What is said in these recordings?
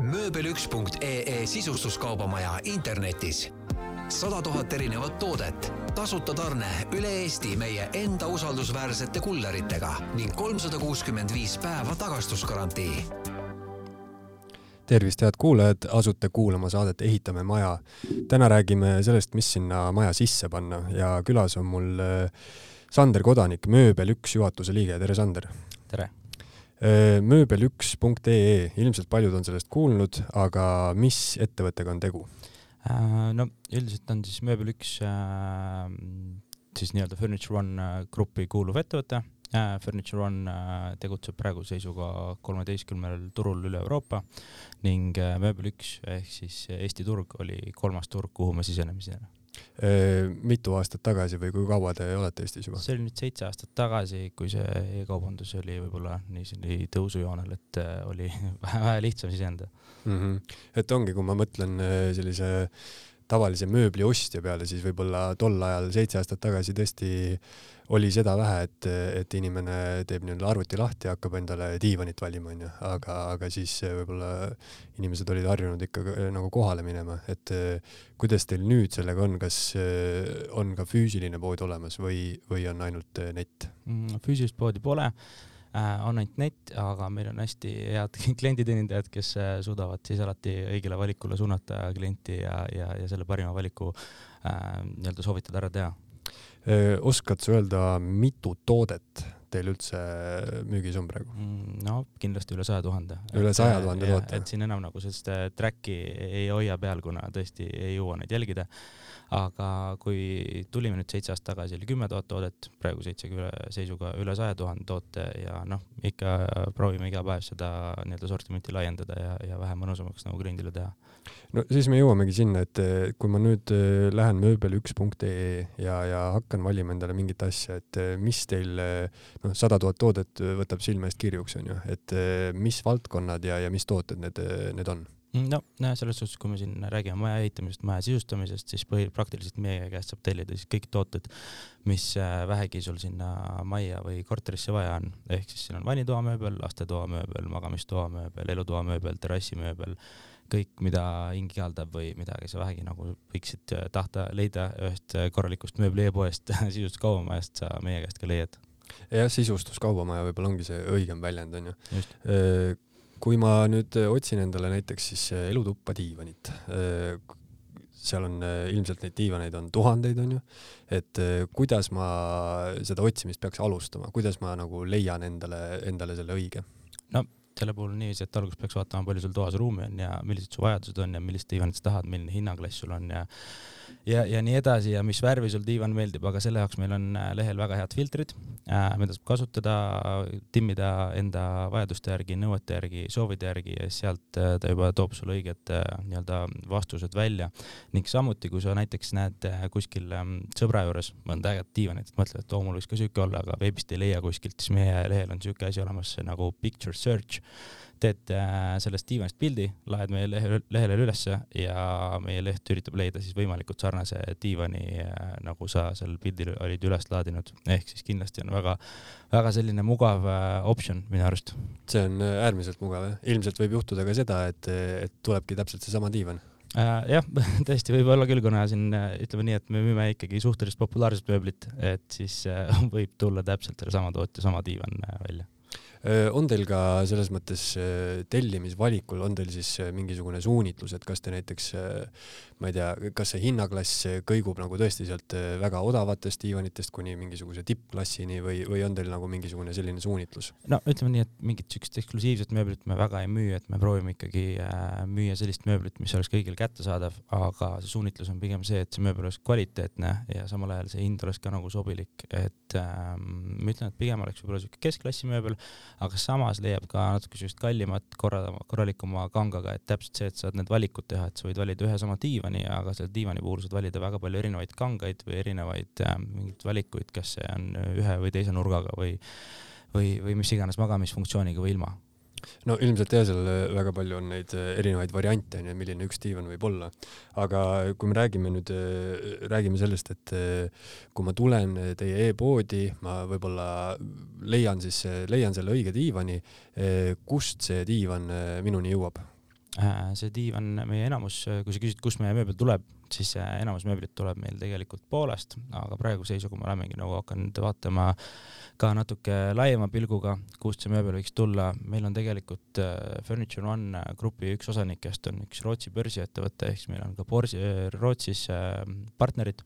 mööbel1.ee sisustuskaubamaja internetis. sada tuhat erinevat toodet, tasuta tarne üle Eesti meie enda usaldusväärsete kulleritega ning kolmsada kuuskümmend viis päeva tagastusgarantii tervist, head kuulajad, asute kuulama saadet Ehitame maja. täna räägime sellest, mis sinna maja sisse panna ja külas on mul äh, Sander Kodanik, Mööbel üks juhatuse liige, tere Sander! tere! Äh, mööbel1.ee, ilmselt paljud on sellest kuulnud, aga mis ettevõttega on tegu? Äh, no üldiselt on siis Mööbel üks äh, siis nii-öelda Furniture One grupi kuuluv ettevõte. Furniture One tegutseb praeguse seisuga kolmeteistkümnel turul üle Euroopa ning Mööbel üks ehk siis Eesti turg oli kolmas turg, kuhu me sisenemisime Äh, mitu aastat tagasi või kui kaua te olete Eestis juba? see oli nüüd seitse aastat tagasi, kui see e-kaubandus oli võib-olla nii tõusujoonel, et äh, oli vähe, lihtsam siseneda mm. -hmm. et ongi, kui ma mõtlen äh, sellise tavalise mööbli ostja peale, siis võib-olla tol ajal, seitse aastat tagasi tõesti oli seda vähe, et, et inimene teeb nii-öelda arvuti lahti ja hakkab endale diivanit valima, onju, aga, aga siis võib-olla inimesed olid harjunud ikka nagu kohale minema, et kuidas teil nüüd sellega on, kas on ka füüsiline pood olemas või, või on ainult net? Mm, füüsilist poodi pole on ainult net, aga meil on hästi head klienditeenindajad, kes äh, suudavad siis alati õigele valikule suunata klienti ja, ja, ja selle parima valiku äh, nii-öelda soovitada ära teha. oskad sa öelda, mitu toodet teil üldse müügis on praegu? Mm, no kindlasti üle saja tuhande. üle saja tuhande toote? et siin enam nagu sellist track'i ei hoia peal, kuna tõesti ei jõua neid jälgida aga kui tulime nüüd seitse aastat tagasi, oli kümme tuhat toodet, praegu seitse seisuga üle saja tuhande toote ja noh, ikka proovime iga päev seda nii-öelda sortimenti laiendada ja, ja vähe mõnusamaks nagu kliendile teha. no siis me jõuamegi sinna, et kui ma nüüd äh, lähen mööbel1.ee ja, ja hakkan valima endale mingit asja, et äh, mis teil, äh, noh, sada tuhat toodet võtab silme eest kirjuks, onju, et mis valdkonnad ja, ja mis tooted need, need on? Mm, no selles suhtes, kui me siin räägime maja ehitamisest, maja sisustamisest, siis põhi, praktiliselt meie käest saab tellida siis kõik tooted, mis äh, vähegi sul sinna majja või korterisse vaja on. ehk siis siin on vannitoamööbel, lastetoamööbel, magamistoamööbel, elutoamööbel, terrassimööbel, kõik, mida hing ihaldab või midagi sa vähegi nagu võiksid äh, tahta leida ühest äh, korralikust mööbli e-poest sisustuskaubamajast, sa meie käest ka leiad. Jah, sisustuskaubamaja võib-olla ongi see õigem väljend onju. Kui ma nüüd äh, otsin endale näiteks siis äh, elutuppa diivanit, äh, seal on ilmselt neid diivaneid on tuhandeid, onju, et kuidas ma seda otsimist peaks alustama, kuidas ma nagu leian endale, endale selle õige? no selle puhul niiviisi, et alguses peaks vaatama, palju sul toas ruumi on ja millised su vajadused on ja millist diivanit sa tahad, milline hinnaklass sul on ja ja, ja nii edasi ja mis värvi sul diivan meeldib, aga selle jaoks meil on äh, lehel väga head filtrid, äh, mida saab kasutada, timmida enda vajaduste järgi, nõuete järgi, soovide järgi ja sealt äh, ta juba toob sulle õiged nii-öelda vastused välja. ning samuti, kui sa näiteks näed kuskil ähm, sõbra juures mõnda ägedat diivanit, mõtled, et oo, mul võiks ka siuke olla, aga veebist ei leia kuskilt, siis meie lehel on siuke asi olemas nagu picture search teed äh, sellest diivanist pildi, laed meie lehe, lehele ülesse ja meie leht üritab leida siis võimalikult sarnase diivani, äh, nagu sa seal pildil olid üles laadinud. ehk siis kindlasti on väga, väga selline mugav äh, optsioon minu arust. see on äärmiselt mugav jah, ilmselt võib juhtuda ka seda, et, et tulebki täpselt seesama diivan jah, tõesti võib olla küll, kuna siin ütleme nii, et me müüme ikkagi suhteliselt populaarset mööblit, et siis võib tulla täpselt sellesama tootja sama diivan välja on teil ka selles mõttes tellimisvalikul, on teil siis mingisugune suunitlus, et kas te näiteks, ma ei tea, kas see hinnaklass kõigub nagu tõesti sealt väga odavatest diivanitest kuni mingisuguse tippklassini või, või on teil nagu mingisugune selline suunitlus? no ütleme nii, et mingit siukest eksklusiivset mööblit me väga ei müü, et me proovime ikkagi müüa sellist mööblit, mis oleks kõigile kättesaadav, aga see suunitlus on pigem see, et see mööbel oleks kvaliteetne ja samal ajal see hind oleks ka nagu sobilik, et ähm, ma ütlen, et pigem oleks võib-olla siuke keskklassi mööbel aga samas leiab ka natuke sellist kallimat, korra, korralikuma kangaga, et täpselt see, et saad need valikud teha, et sa võid valida ühe sama diivani, aga selle diivani puhul saad valida väga palju erinevaid kangaid või erinevaid äh, mingeid valikuid, kas see on ühe või teise nurgaga või, või, või mis iganes magamisfunktsiooniga või ilma no ilmselt jah, seal väga palju on neid äh, erinevaid variante onju, milline üks diivan võib olla. aga kui me räägime nüüd, äh, räägime sellest, et äh, kui ma tulen teie e-poodi, ma võib-olla leian siis, leian selle õige diivani, kust see diivan minuni jõuab? See diivan, meie enamus, kui sa küsid, kust meie mööbel tuleb, siis enamus mööblit tuleb meil tegelikult Poolast, aga praeguse seisuga me olemegi nagu hakanud vaatama äh, ka natuke laiema pilguga, kust see mööbel võiks tulla. meil on tegelikult äh, Furniture One äh, grupi üks osanikest on üks Rootsi börsiettevõte, ehk siis meil on ka Borsi, Rootsis äh, partnerid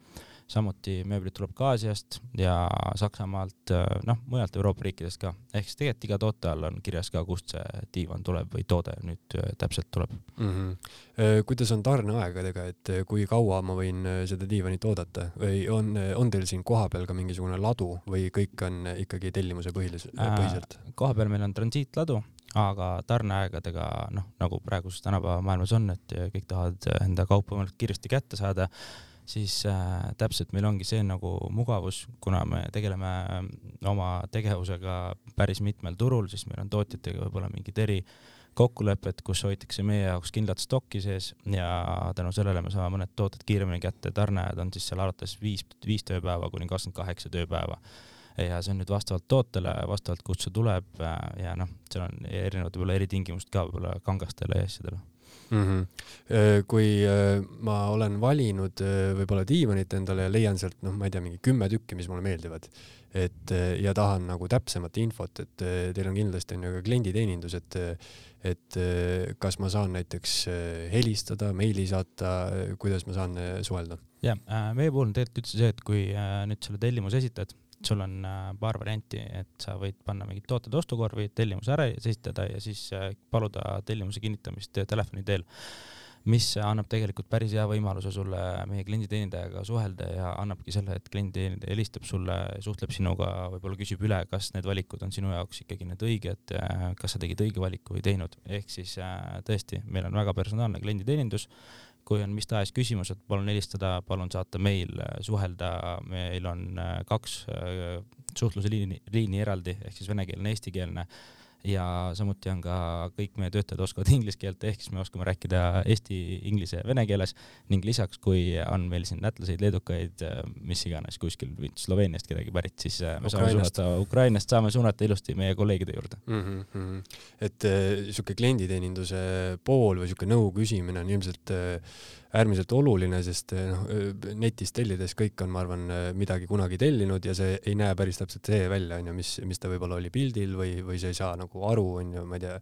samuti mööblit tuleb ka Aasiast ja Saksamaalt, äh, noh, mujalt Euroopa riikidest ka. ehk siis tegelikult iga toote all on kirjas ka, kust see diivan tuleb või toode nüüd äh, täpselt tuleb mm. -hmm. kuidas on tarneaegadega, et kui kaua ma võin seda diivanit oodata või on, on teil siin kohapeal ka mingisugune ladu või kõik on ikkagi tellimuse põhilis-, põhiselt kohapeal meil on transiitladu aga tarneaegadega, noh, nagu praeguses tänapäeva maailmas on, et kõik tahavad enda kaupa võimalikult kiiresti kätte saada, siis äh, täpselt meil ongi see nagu mugavus, kuna me tegeleme äh, oma tegevusega päris mitmel turul, siis meil on tootjatega võib-olla mingid eri kokkulepped, kus hoitakse meie jaoks kindlat stokki sees ja tänu sellele me saame mõned tooted kiiremini kätte, tarneajad on siis seal alates viis, viis tööpäeva kuni kakskümmend kaheksa tööpäeva. ja see on nüüd vastavalt tootele, vastavalt kust see tuleb äh, ja noh, seal on erinevad võib-olla eritingimused ka võib-olla kangastele ja asjadele mm. -hmm. kui äh, ma olen valinud äh, võib-olla diivanit endale ja leian sealt, noh, ma ei tea, mingi kümme tükki, mis mulle meeldivad, et ja tahan nagu täpsemat infot, et teil on kindlasti on ju ka klienditeenindus, et et kas ma saan näiteks helistada, meili saata, kuidas ma saan suhelda? jah, meie puhul on tegelikult üldse see, et kui nüüd selle tellimuse esitad sul on äh, paar varianti, et sa võid panna mingid tooted ostukorvi, tellimuse ära esitada ja siis äh, paluda tellimuse kinnitamist telefoni teel, mis annab tegelikult päris hea võimaluse sulle meie klienditeenindajaga suhelda ja annabki selle, et klienditeenindaja helistab sulle, suhtleb sinuga, võib-olla küsib üle, kas need valikud on sinu jaoks ikkagi need õiged, äh, kas sa tegid õige valiku või teinud, ehk siis tõesti, meil on väga personaalne klienditeenindus kui on mis tahes küsimused, palun helistada, palun saata meil, suhelda, meil on äh, kaks äh, suhtluse liini, liini eraldi ehk siis venekeelne, eestikeelne ja samuti on ka kõik meie töötajad oskavad inglise keelt, ehk siis me oskame rääkida eesti, inglise, vene keeles ning lisaks, kui on meil siin lätlaseid, leedukaid, mis iganes kuskil Sloveeniast kedagi pärit, siis äh, me Ukrainast. saame suunata, Ukrainast saame suunata ilusti meie kolleegide juurde mm. -hmm. et äh, sihuke klienditeeninduse pool või sihuke nõu küsimine on ilmselt äh, äärmiselt oluline, sest eh, noh, eh, netist tellides kõik on, ma arvan, eh, midagi kunagi tellinud ja see ei näe päris täpselt see välja, onju, mis, mis ta võib-olla oli pildil või, või sa ei saa nagu aru, onju, ma ei tea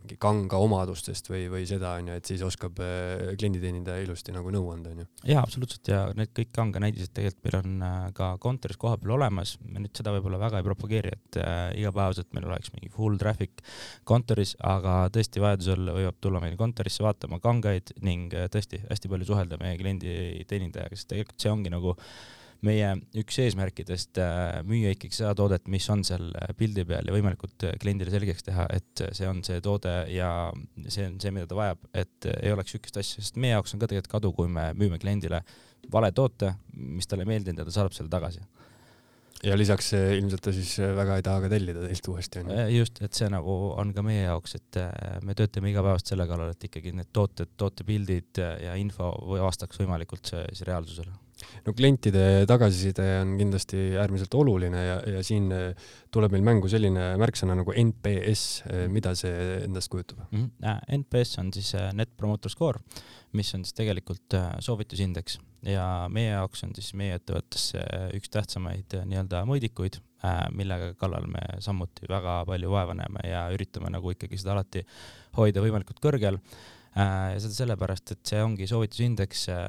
mingi kanga omadustest või, või seda onju, et siis oskab äh, klienditeenindaja ilusti nagu nõu anda onju. jaa, absoluutselt ja need kõik kanga näidised tegelikult meil on äh, ka kontoris kohapeal olemas, me nüüd seda võib-olla väga ei propageeri, et äh, igapäevaselt meil oleks mingi full traffic kontoris, aga tõesti vajadusel võivad tulla meil kontorisse vaatama kangaid ning tõesti hästi palju suhelda meie klienditeenindajaga, sest tegelikult see ongi nagu äh, meie üks eesmärkidest äh, müüa ikkagi seda toodet, mis on seal äh, pildi peal ja võimalikult äh, kliendile selgeks teha, et see on see toode ja see on see, mida ta vajab, et ei oleks niisugust asja, sest meie jaoks on ka tegelikult kadu, kui me müüme kliendile vale toote, mis talle ei meeldinud ja ta saadab selle tagasi ja lisaks ilmselt ta siis väga ei taha ka tellida teilt uuesti onju. just, et see nagu on ka meie jaoks, et me töötame igapäevaselt selle kallal, et ikkagi need tooted, tootepildid ja info vastaks võimalikult siis reaalsusele no klientide tagasiside on kindlasti äärmiselt oluline ja, ja siin eh, tuleb meil mängu selline märksõna nagu NPS, eh, mida see endast kujutab mm? -hmm. NPS on siis eh, Net Promoter Score, mis on siis tegelikult soovitusindeks ja meie jaoks on siis meie ettevõttes üks tähtsamaid nii-öelda mõõdikuid, millega kallal me samuti väga palju vaeva näeme ja üritame nagu ikkagi seda alati hoida võimalikult kõrgel Äh, seda sellepärast, et see ongi soovitusindeks, äh,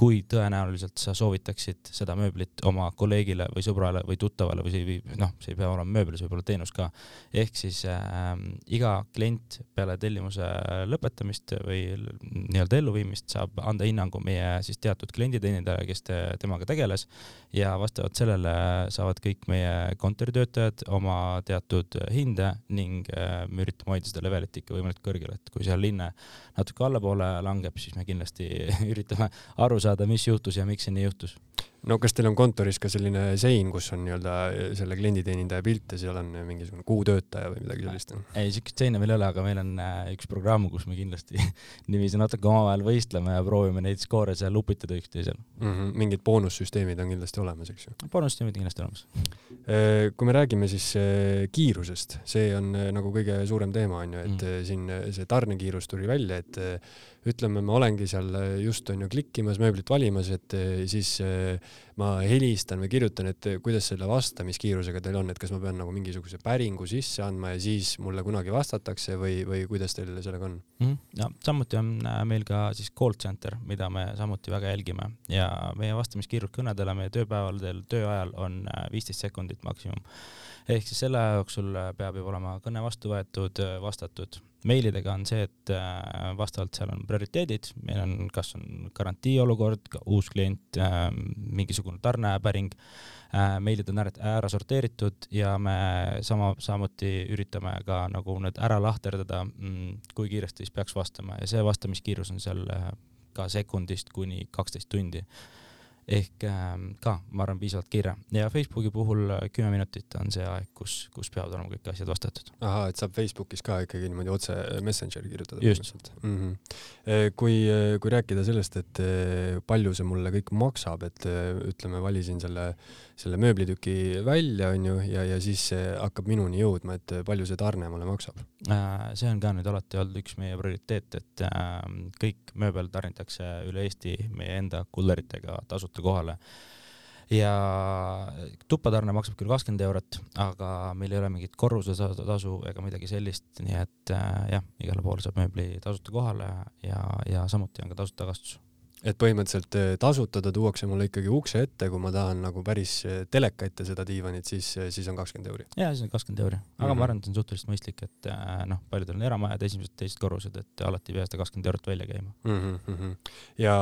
kui tõenäoliselt sa soovitaksid seda mööblit oma kolleegile või sõbrale või tuttavale või see, noh, see ei pea olema mööbel, see võib olla teenus ka. ehk siis äh, iga klient peale tellimuse lõpetamist või nii-öelda elluviimist saab anda hinnangu meie siis teatud klienditeenindajale, kes te, temaga tegeles ja vastavalt sellele saavad kõik meie kontoritöötajad oma teatud hinde ning äh, me üritame hoida seda levelit ikka võimalikult kõrgel, et kui seal linne natuke allapoole langeb, siis me kindlasti üritame aru saada, mis juhtus ja miks see nii juhtus no kas teil on kontoris ka selline sein, kus on nii-öelda selle klienditeenindaja pilt ja seal on mingisugune kuutöötaja või midagi sellist? ei, siukest seina meil ei ole, aga meil on äh, üks programm, kus me kindlasti niiviisi natuke omavahel võistleme ja proovime neid skoore seal upitada üksteisel mm. -hmm. mingid boonussüsteemid on kindlasti olemas, eks ju? boonussüsteemid on kindlasti olemas. Kui me räägime siis kiirusest, see on nagu kõige suurem teema on ju, et mm. siin see tarnekiirus tuli välja, et ütleme, ma olengi seal just on ju klikkimas, mööblit valimas, et siis ma helistan või kirjutan, et kuidas selle vastamiskiirusega teil on, et kas ma pean nagu mingisuguse päringu sisse andma ja siis mulle kunagi vastatakse või, või kuidas teil sellega on mm? -hmm. ja samuti on äh, meil ka siis call center, mida me samuti väga jälgime ja meie vastamiskiirus kõnedele meie tööpäevadel, tööajal on äh, viisteist sekundit maksimum. ehk siis selle aja jooksul äh, peab juba olema kõne vastu võetud, vastatud meilidega on see, et äh, vastavalt seal on prioriteedid, meil on, kas on garantiiolukord, uus klient, äh, mingisugune tarnepäring, äh, meilid on ära sorteeritud ja me sama, samuti üritame ka nagu need ära lahterdada, mm, kui kiiresti siis peaks vastama. Ja see vastamiskiirus on seal ka sekundist kuni kaksteist tundi ehk ähm, ka, ma arvan, piisavalt kiire ja Facebooki puhul äh, kümme minutit on see aeg, kus, kus peavad olema kõik asjad vastatud. ahah, et saab Facebookis ka ikkagi niimoodi otse Messengeri kirjutada? just. Mm -hmm. kui, kui rääkida sellest, et palju see mulle kõik maksab, et ütleme, valisin selle selle mööblitüki välja, onju, ja, ja siis see hakkab minuni jõudma, et palju see tarne mulle maksab? Äh, see on ka nüüd alati olnud üks meie prioriteet, et ähm, kõik mööbel tarnitakse üle Eesti meie enda kulleritega tasuta kohale ja tuppatarne maksab küll kakskümmend eurot, aga meil ei ole mingit korrustasu ega midagi sellist, nii et äh, jah, igale poole saab mööbli tasuta kohale ja, ja samuti on ka tasuta tagastus et põhimõtteliselt eh, tasuta ta tuuakse mulle ikkagi ukse ette, kui ma tahan nagu päris eh, teleka ette seda diivanit, siis, eh, siis on kakskümmend euri. ja siis on kakskümmend euri, aga mm -hmm. ma arvan, et see on suhteliselt mõistlik, et noh, paljudel on eramajad, esimesed-teised korrused, et alati ei pea seda kakskümmend eurot välja käima mm. -hmm. ja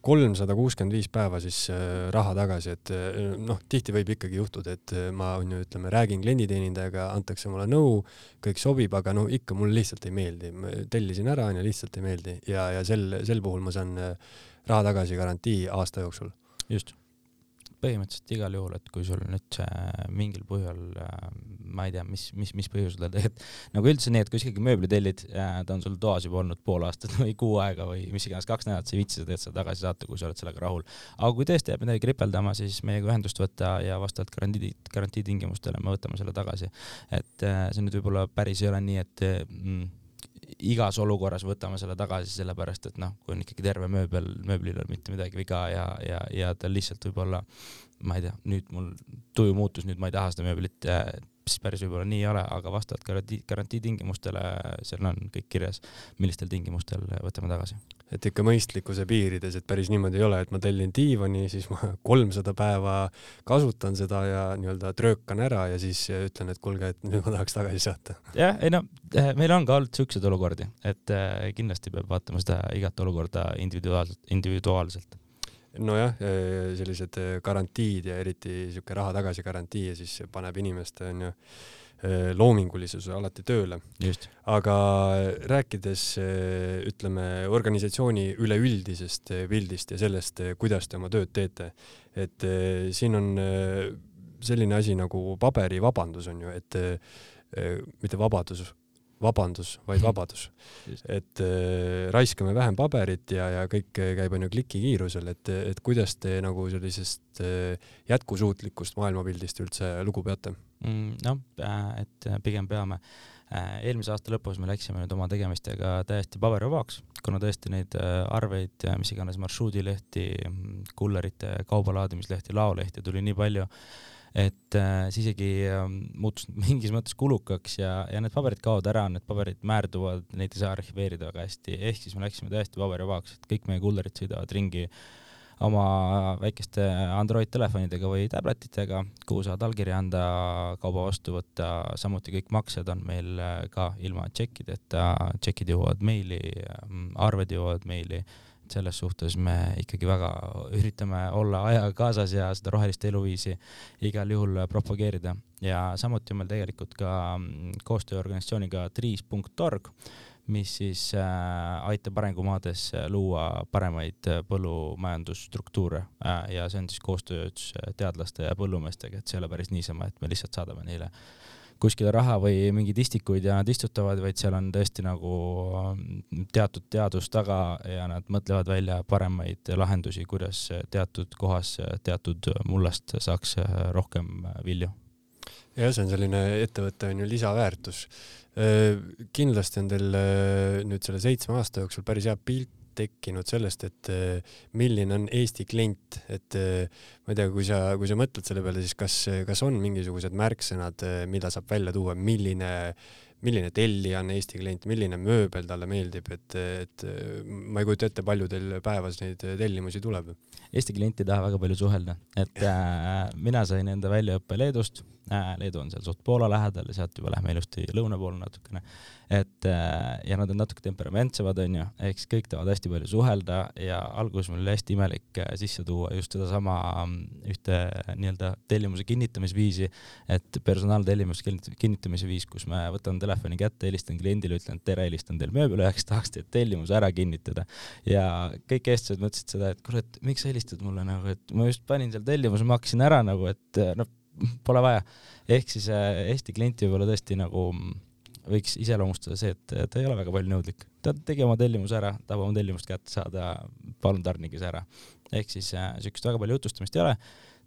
kolmsada kuuskümmend viis päeva siis raha tagasi, et noh, tihti võib ikkagi juhtuda, et ma on ju, ütleme, räägin klienditeenindajaga, antakse mulle nõu, kõik sobib, aga no ikka mulle lihtsalt ei meeldi, tellisin ära onju, lihtsalt ei meeldi ja, ja sel, sel puhul ma saan raha tagasi garantii aasta jooksul. just, põhimõtteliselt igal juhul, et kui sul nüüd mingil põhjusel, äh, ma ei tea, mis, mis, mis põhjusel tegelikult, nagu üldse nii, et kui sa ikkagi mööbli tellid, äh, ta on sul toas juba olnud pool aastat või kuu aega või mis iganes, kaks nädalat, sa ei viitsi seda seda tagasi saata, kui sa oled sellega rahul. aga kui tõesti jääb midagi kripeldama, siis meiega ühendust võtta ja vastavalt garantii, garantiitingimustele me võtame selle tagasi. et äh, see nüüd võib-olla päris ei ole nii, et mm, igas olukorras võtame selle tagasi, sellepärast et noh, kui on ikkagi terve mööbel, mööblil ole mitte midagi viga ja, ja, ja tal lihtsalt võib-olla, ma ei tea, nüüd mul tuju muutus, nüüd ma ei taha seda mööblit, siis päris võib-olla nii ei ole, aga vastavalt garantii, garantiitingimustele seal on kõik kirjas, millistel tingimustel võtame tagasi et ikka mõistlikkuse piirides, et päris niimoodi ei ole, et ma tellin diivani, siis ma kolmsada päeva kasutan seda ja nii-öelda tröökan ära ja siis ütlen, et kuulge, et nüüd ma tahaks tagasi saata. jah, ei no eh, meil on ka olnud siukseid olukordi, et eh, kindlasti peab vaatama seda igat olukorda individuaalselt, individuaalselt nojah, eh, sellised garantiid ja eriti sihuke raha tagasi garantii ja siis paneb inimeste onju Äh, loomingulisuse alati tööle. aga rääkides ütleme organisatsiooni üleüldisest pildist ja sellest, kuidas te oma tööd teete, et siin on selline asi nagu paberivabandus on ju, et mitte vabadus, vabandus, vaid mhm. vabadus. et äh, raiskame vähem paberit ja, ja kõik käib on ju klikikiirusel, et, et kuidas te nagu sellisest äh, jätkusuutlikust maailmapildist üldse lugu peate mm,? noh, et pigem peame. eelmise aasta lõpus me läksime nüüd oma tegemistega täiesti paberivabaks, kuna tõesti neid arveid, mis iganes marsruudilehti, kullerite kaubalaadimislehti, laolehti tuli nii palju et äh, see isegi äh, muutus mingis mõttes kulukaks ja, ja need paberid kaovad ära, need paberid määrduvad, neid ei saa arhiveerida väga hästi, ehk siis me läksime täiesti paberivabaks, et kõik meie kullerid sõidavad ringi oma väikeste Android telefonidega või tabletitega, kuhu saad allkirja anda, kauba vastu võtta, samuti kõik maksed on meil äh, ka ilma tšekkideta, tšekid jõuavad meili, arved jõuavad meili selles suhtes me ikkagi väga üritame olla ajaga kaasas ja seda rohelist eluviisi igal juhul propageerida. Ja samuti on meil tegelikult ka mm, koostööorganisatsiooniga triis.org, mis siis äh, aitab arengumaades luua paremaid põllumajandusstruktuure äh, ja see on siis koostöös teadlaste ja põllumeestega, et see ei ole päris niisama, et me lihtsalt saadame neile kuskile raha või mingeid istikuid ja nad istutavad, vaid seal on tõesti nagu mm, teatud teadus taga ja nad mõtlevad välja paremaid lahendusi, kuidas teatud kohas teatud mullast saaks rohkem vilju. jah, see on selline ettevõtte on ju lisaväärtus. kindlasti on teil nüüd selle seitsme aasta jooksul päris hea pilt tekkinud sellest, et eh, milline on Eesti klient, et eh, ma ei tea, kui sa, kui sa mõtled selle peale, siis kas, kas on mingisugused märksõnad, eh, mida saab välja tuua, milline, milline tellija on Eesti klient, milline mööbel talle meeldib, et, et ma ei kujuta ette, palju teil päevas neid tellimusi tuleb? Eesti klient ei taha väga palju suhelda, et äh, mina sain enda väljaõppe Leedust. Leedu on seal suht Poola lähedal ja sealt juba lähme ilusti lõuna poole natukene. Et äh, ja nad on natuke temperamentsemad, onju, ehk siis kõik tahavad hästi palju suhelda ja alguses mul oli hästi imelik äh, sisse tuua just sedasama mm, ühte nii-öelda tellimuse kinnitamisviisi, et personaaltellimuse kinnitamise viis, kus ma võtan telefoni kätte, helistan kliendile, ütlen tere, helistan teil mööbliüheks, tahaks teie tellimuse ära kinnitada. ja kõik eestlased mõtlesid seda, et kurat, miks sa helistad mulle nagu, et ma just panin seal tellimuse, ma hakkasin ära nagu, et noh, pole vaja. ehk siis äh, Eesti klienti võib-olla tõesti nagu võiks iseloomustada see, et ta ei ole väga palju nõudlik. ta tegi oma tellimuse ära, tahab oma tellimust kätte saada, palun tarnige see ära. ehk siis äh, siukest väga palju jutustamist ei ole,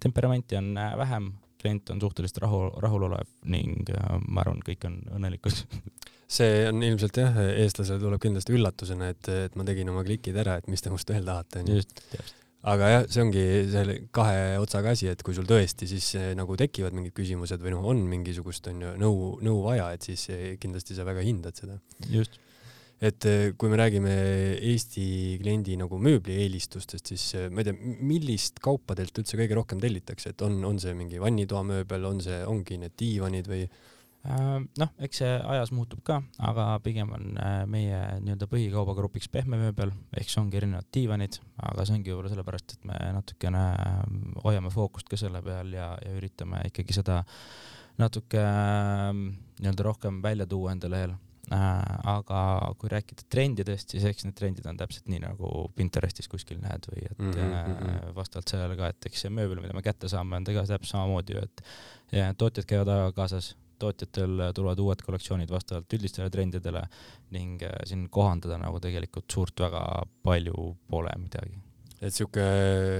temperamenti on äh, vähem, klient on suhteliselt rahu, rahulolev ning äh, ma arvan, kõik on õnnelikud see on ilmselt jah, eestlasele tuleb kindlasti üllatusena, et, et ma tegin oma klikid ära, et mis te must veel tahate. just, täpselt aga jah, see ongi selle kahe otsaga asi, et kui sul tõesti siis eh, nagu tekivad mingid küsimused või noh, on mingisugust onju nõu, nõu vaja, et siis eh, kindlasti sa väga hindad seda. just. et eh, kui me räägime Eesti kliendi nagu mööblieelistustest, siis ma ei tea, millist kaupa teilt üldse kõige rohkem tellitakse, et on, on see mingi vannitoamööbel, on see, ongi need diivanid või? Äh, noh, eks see ajas muutub ka, aga pigem on äh, meie nii-öelda põhikaubagrupiks pehme mööbel, ehk see ongi erinevad diivanid, aga see ongi võib-olla sellepärast, et me natukene ähm, hoiame fookust ka selle peal ja, ja üritame ikkagi seda natuke ähm, nii-öelda rohkem välja tuua enda lehel äh, aga kui rääkida trendidest, siis eks need trendid on täpselt nii nagu Pinterestis kuskil näed või et mm -hmm. vastavalt sellele ka, et eks see mööbel, mida me kätte saame, on tegelikult täpselt samamoodi ju, et ja tootjad käivad ajaga kaasas tootjatel tulevad uued kollektsioonid vastavalt üldistele trendidele ning äh, siin kohandada nagu tegelikult suurt väga palju pole midagi et sihuke,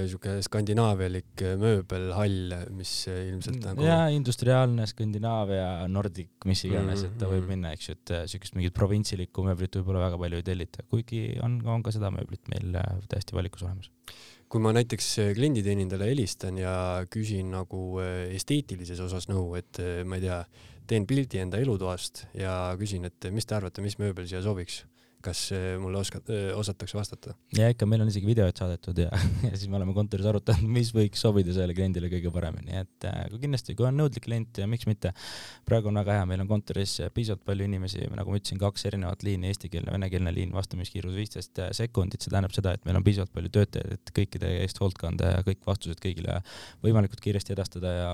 sihuke skandinaavialik mööbelhall, mis ilmselt nagu. jaa, industriaalne Skandinaavia, Nordic, mis iganes, et ta võib mhm. minna, eks ju, et äh, siukest mingit provintsilikku mööblit võib-olla väga palju ei tellita, kuigi on, on ka seda mööblit meil äh, täiesti valikus olemas kui ma näiteks äh, klienditeenindajale helistan ja küsin nagu äh, esteetilises osas nõu, et äh, ma ei tea, teen pildi enda elutoast ja küsin, et mis te arvate, mis mööbel siia sobiks kas mulle oskad, osatakse vastata? ja ikka, meil on isegi videod saadetud ja, ja siis me oleme kontoris arutanud, mis võiks sobida sellele kliendile kõige paremini, et kui kindlasti, kui on nõudlik klient ja miks mitte. praegu on väga hea, meil on kontoris piisavalt palju inimesi, nagu ma ütlesin, kaks erinevat liini, eestikeelne, venekeelne liin, vastamiskiirus viisteist sekundit, see tähendab seda, et meil on piisavalt palju töötajaid, et kõikide eest hoolt kanda ja kõik vastused kõigile võimalikult kiiresti edastada ja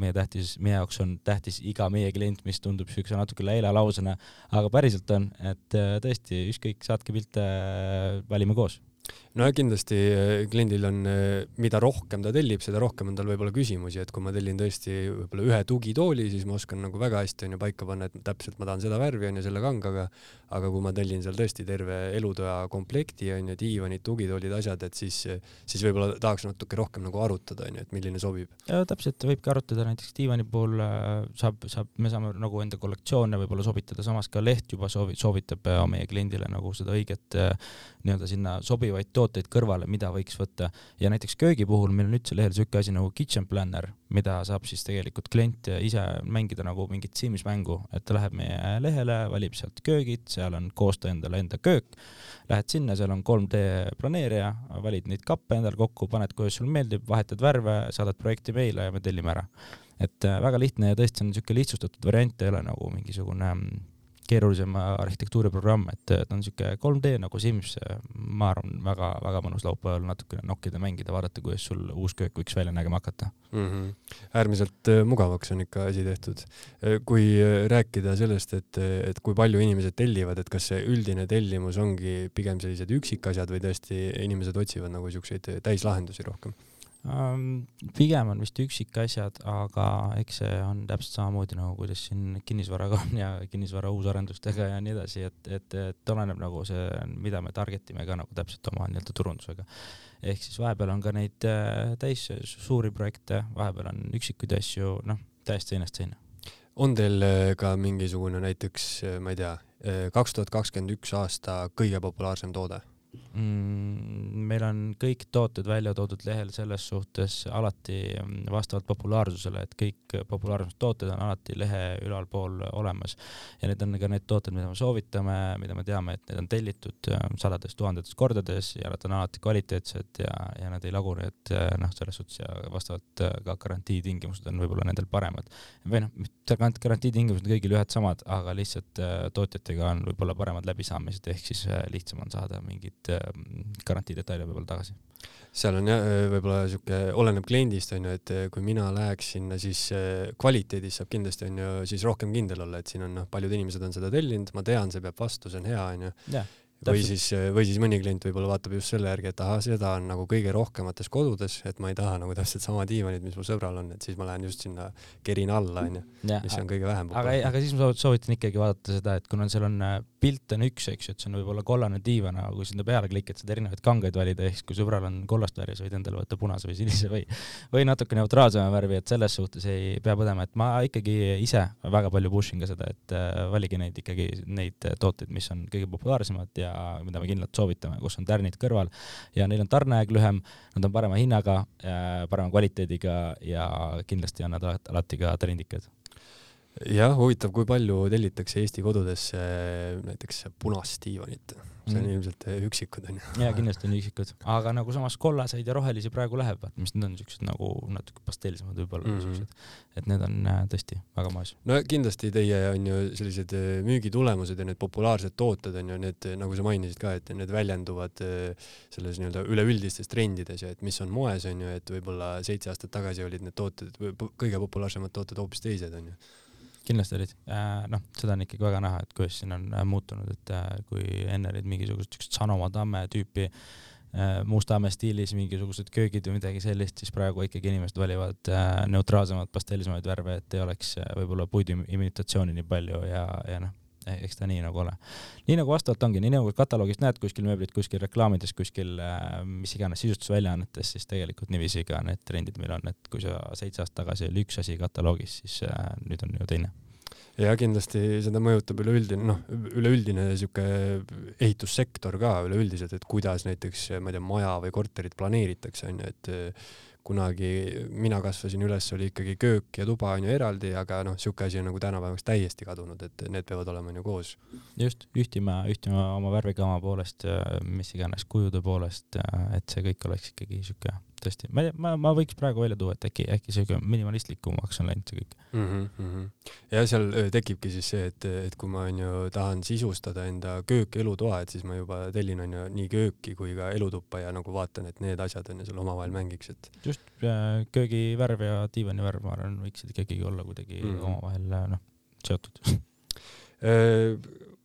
meie tähtis, meie jaoks on tähtis iga meie klient, mis tundub siukse natuke leilalausena, aga päriselt on, et tõesti ükskõik, saatke pilte, valime koos no kindlasti äh, kliendil on, äh, mida rohkem ta tellib, seda rohkem on tal võib-olla küsimusi, et kui ma tellin tõesti võib-olla ühe tugitooli, siis ma oskan nagu väga hästi onju paika panna, et täpselt ma tahan seda värvi onju selle kangaga. aga kui ma tellin seal tõesti terve elutoa komplekti onju, diivanid, tugitoolid, asjad, et siis, siis võib-olla tahaks natuke rohkem nagu arutada onju, et milline sobib. ja täpselt, võibki arutada näiteks diivani puhul äh, saab, saab, me saame nagu enda kollektsioone võib-olla sobitada, samas ka leht juba soovi, soovitab meie kliendile nagu seda õiget nii-öelda sinna sobivaid tooteid tooteid kõrvale, mida võiks võtta ja näiteks köögi puhul meil on üldse lehel siuke asi nagu kitchen planner, mida saab siis tegelikult klient ise mängida nagu mingit Sims mängu, et ta läheb meie lehele, valib sealt köögid, seal on koosta endale enda köök, lähed sinna, seal on 3D planeerija, valid neid kappe endale kokku, paned, kuidas sulle meeldib, vahetad värve, saadad projekti meile ja me tellime ära. et äh, väga lihtne ja tõesti see on niisugune lihtsustatud variant, ei ole nagu mingisugune keerulisem arhitektuuriprogramm, et ta on siuke 3D nagu Sims, ma arvan, väga-väga mõnus laupäeval natukene nokkida, mängida, vaadata, kuidas sul uus köök võiks välja nägema hakata mm. -hmm. äärmiselt äh, mugavaks on ikka asi tehtud. Äh, kui äh, rääkida sellest, et, et kui palju inimesed tellivad, et kas see üldine tellimus ongi pigem sellised üksikasjad või tõesti inimesed otsivad nagu siukseid täislahendusi rohkem? Pigem on vist üksikasjad, aga eks see on täpselt samamoodi nagu kuidas siin kinnisvaraga on ja kinnisvara uusarendustega ja nii edasi, et, et, et oleneb nagu see, mida me target ime ka nagu täpselt oma nii-öelda turundusega. ehk siis vahepeal on ka neid äh, täis suuri projekte, vahepeal on üksikuid asju, noh, täiesti seinast seina. on teil äh, ka mingisugune näiteks, äh, ma ei tea, kaks tuhat kakskümmend üks aasta kõige populaarsem toode? Mm,? meil on kõik tooted välja toodud lehel selles suhtes alati mm, vastavalt populaarsusele, et kõik populaarsemad tooted on alati lehe ülalpool olemas ja need on ka need tooted, mida me soovitame, mida me teame, et need on tellitud äh, sadades tuhandetes kordades ja nad on alati kvaliteetsed ja, ja nad ei lagune, et äh, noh, selles suhtes ja vastavalt äh, ka garantiitingimused on võib-olla nendel paremad. või noh, garantiitingimused on kõigil ühed samad, aga lihtsalt tootjatega on võib-olla paremad läbisaamised, ehk siis lihtsam on saada mingit neid ähm, garantiidetaile võib-olla tagasi. Seal on jah, äh, võib-olla sihuke, oleneb kliendist onju, et äh, kui mina läheks sinna, siis äh, kvaliteedis saab kindlasti onju siis rohkem kindel olla, et siin on noh, paljud inimesed on seda tellinud, ma tean, see peab vastu, see on hea onju või siis, või siis mõni klient võib-olla vaatab just selle järgi, et ahah, seda on nagu kõige rohkemates kodudes, et ma ei taha nagu täpselt sama diivanit, mis mu sõbral on, et siis ma lähen just sinna kerin alla, onju, mis on kõige vähem aga, aga siis ma soovitan ikkagi vaadata seda, et kuna seal on äh, pilt on üks, eks ju, et see on võib-olla kollane diivan, aga kui sinna peale klikid, saad erinevaid kangeid valida, ehk siis kui sõbral on kollast värvi, sa võid endale võtta punase või sinise või, või natuke neutraalsema värvi, et selles suhtes ei pea põdema, et ma ikkagi ise väga palju push in ka seda, et äh, valige neid ikkagi, neid tooteid, mis on kõige populaarsemad ja mida me kindlalt soovitame, kus on tärnid kõrval ja neil on tarneaeg lühem, nad on parema hinnaga, parema kvaliteediga ja kindlasti on nad alati ka trendikad jah, huvitav, kui palju tellitakse Eesti kodudesse näiteks punast diivanit? See on mm. ilmselt üksikud onju. ja kindlasti on üksikud, aga nagu samas kollaseid ja rohelisi praegu läheb, vaata, mis need on siuksed nagu natuke pasteelsemad võib-olla mm -hmm. siuksed, et need on äh, tõesti väga moes. no kindlasti teie on ju sellised äh, müügitulemused ja need populaarsed tooted on ju need, nagu sa mainisid ka, et need väljenduvad selles nii-öelda üleüldistes trendides ja et mis on moes on ju, et võib-olla seitse aastat tagasi olid need tooted, kõige populaarsemad tooted hoopis teised on ju kindlasti olid äh,, noh, seda on ikkagi väga näha, et kuidas siin on äh, muutunud, et äh, kui enne olid mingisugused siuksed Sanoma tamme tüüpi Mustamäe stiilis mingisugused köögid või midagi sellist, siis praegu ikkagi inimesed valivad neutraalsemaid, pastellisemaid värve, et ei oleks võib-olla puidu imitatsiooni nii palju ja, ja noh, eks ta nii nagu ole. nii nagu vastavalt ongi, nii nagu kataloogist näed kuskil mööblit, kuskil reklaamides, kuskil äh, mis iganes sisustusväljaannetes, siis tegelikult niiviisi ka need trendid meil on, et kui sa seitse aastat tagasi oli üks asi kataloogis, siis äh, nüüd on ju teine ja kindlasti seda mõjutab üleüldine, noh, üleüldine sihuke ehitussektor ka üleüldiselt, et kuidas näiteks, ma ei tea, maja või korterit planeeritakse, onju, et kunagi mina kasvasin üles, oli ikkagi köök ja tuba on ju eraldi, aga noh, sihuke asi on nagu tänapäevaks täiesti kadunud, et need peavad olema on ju koos. just, ühtima, ühtima oma värvikama poolest, mis iganes kujude poolest, et see kõik oleks ikkagi sihuke tõesti, ma, ma, ma võiks praegu välja tuua, et äkki, äkki siuke minimalistlikumaks on läinud see kõik mm. -hmm. ja seal tekibki siis see, et, et kui ma onju tahan sisustada enda kööki, elutoa, et siis ma juba tellin onju nii kööki kui ka elutuppa ja nagu vaatan, et need asjad onju seal omavahel mängiks, et. just, köögivärv ja diivanivärv, ma arvan, võiksid ikkagi olla kuidagi mm -hmm. omavahel noh, seotud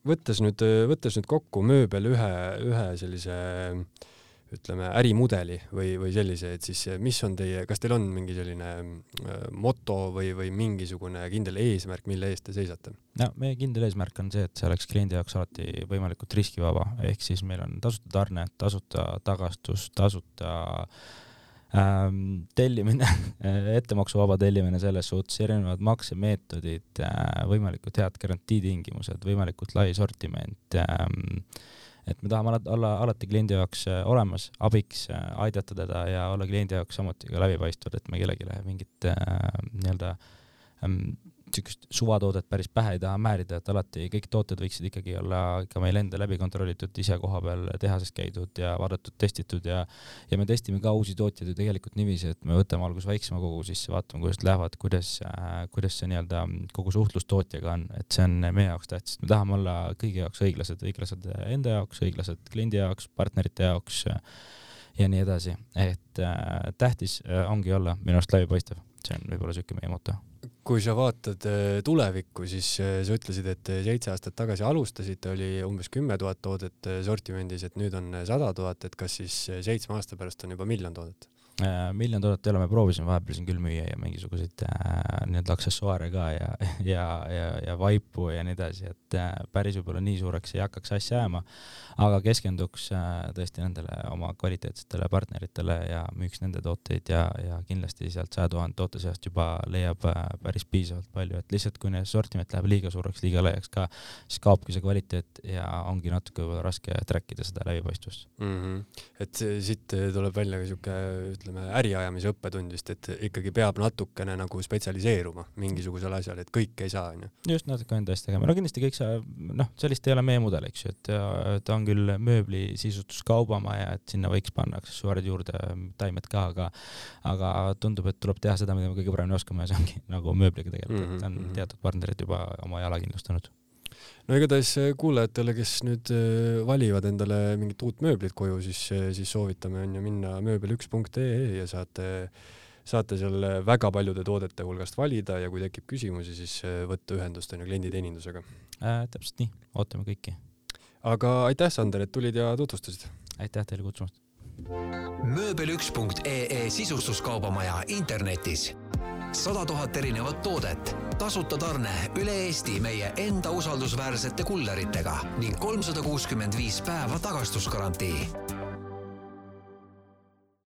võttes nüüd, võttes nüüd kokku mööbel ühe, ühe sellise äh, ütleme, ärimudeli või, või sellise, et siis mis on teie, kas teil on mingi selline äh, moto või, või mingisugune kindel eesmärk, mille eest te seisate? no meie kindel eesmärk on see, et see oleks kliendi jaoks alati võimalikult riskivaba, ehk siis meil on tasuta tarne, tasuta tagastus, tasuta ähm, tellimine ettemaksuvaba tellimine selles suhtes, erinevad maksemeetodid äh,, võimalikult head garantiitingimused, võimalikult lai sortiment ähm, et me tahame alati olla alati kliendi jaoks äh, olemas, abiks, äh, aidata teda ja olla kliendi jaoks samuti ka läbipaistvad, et me kellelegi mingit äh, nii-öelda ähm, niisugust suvatoodet päris pähe ei taha määrida, et alati kõik tooted võiksid ikkagi olla ikka meil enda läbi kontrollitud, ise koha peal tehases käidud ja vaadatud, testitud ja ja me testime ka uusi tootjaid ju tegelikult niiviisi, et me võtame alguses väiksema kogu sisse, vaatame, kuidas lähevad, kuidas kuidas see nii-öelda kogu suhtlus tootjaga on, et see on meie jaoks tähtis, me tahame olla kõigi jaoks õiglased, õiglased enda jaoks, õiglased kliendi jaoks, partnerite jaoks ja nii edasi, et äh, tähtis äh, ongi olla minu arust läbipaistev, see on võib-olla niisugune meie moto kui sa vaatad äh, tulevikku, siis äh, sa ütlesid, et seitse aastat tagasi alustasite, oli umbes kümme tuhat toodet sortimendis, et nüüd on sada tuhat, et kas siis seitsme aasta pärast on juba miljon toodet? Äh, miljon toodet ei ole, me proovisime vahepeal siin küll müüa ja mingisuguseid äh, nii-öelda aksessuaare ka ja, ja, ja, ja vaipu ja nii edasi, et äh, päris võib-olla nii suureks ei hakkaks asja jääma, aga keskenduks äh, tõesti nendele oma kvaliteetsetele partneritele ja müüks nende tooteid ja, ja kindlasti sealt saja tuhande toote seast juba leiab äh, päris piisavalt palju, et lihtsalt kui sortiment läheb liiga suureks, liiga laiaks ka, siis kaobki see kvaliteet ja ongi natuke võib-olla raske track ida seda läbipaistvust mm. -hmm. et siit tuleb välja ka siuke, ütleme, ütleme, äriajamise õppetund vist, et ikkagi peab natukene nagu spetsialiseeruma mingisugusel asjal, et kõike ei saa, onju. just, natuke enda eest tegema, no kindlasti kõik see, noh, sellist ei ole meie mudel, eks ju, et ta on küll mööbli sisustuskaubamaja, et sinna võiks panna aksessuaarid juurde, taimed ka, aga aga tundub, et tuleb teha seda, mida me kõige paremini oskame ja see ongi nagu mööbliga tegelikult mm, -hmm. et on mhm. teatud partnerid juba oma jala kindlustanud no igatahes äh, kuulajatele, kes nüüd äh, valivad endale mingit uut mööblit koju, siis, äh, siis soovitame on ju minna mööbel1.ee ja saate, saate seal väga paljude toodete hulgast valida ja kui tekib küsimusi, siis võtta ühendust on ju klienditeenindusega äh,. täpselt nii, ootame kõiki. aga aitäh, Sander, et tulid ja tutvustasid. aitäh teile kutsumast. mööbel1.ee sisustuskaubamaja internetis sada tuhat erinevat toodet, tasuta tarne üle Eesti meie enda usaldusväärsete kulleritega ning kolmsada kuuskümmend viis päeva tagastusgarantii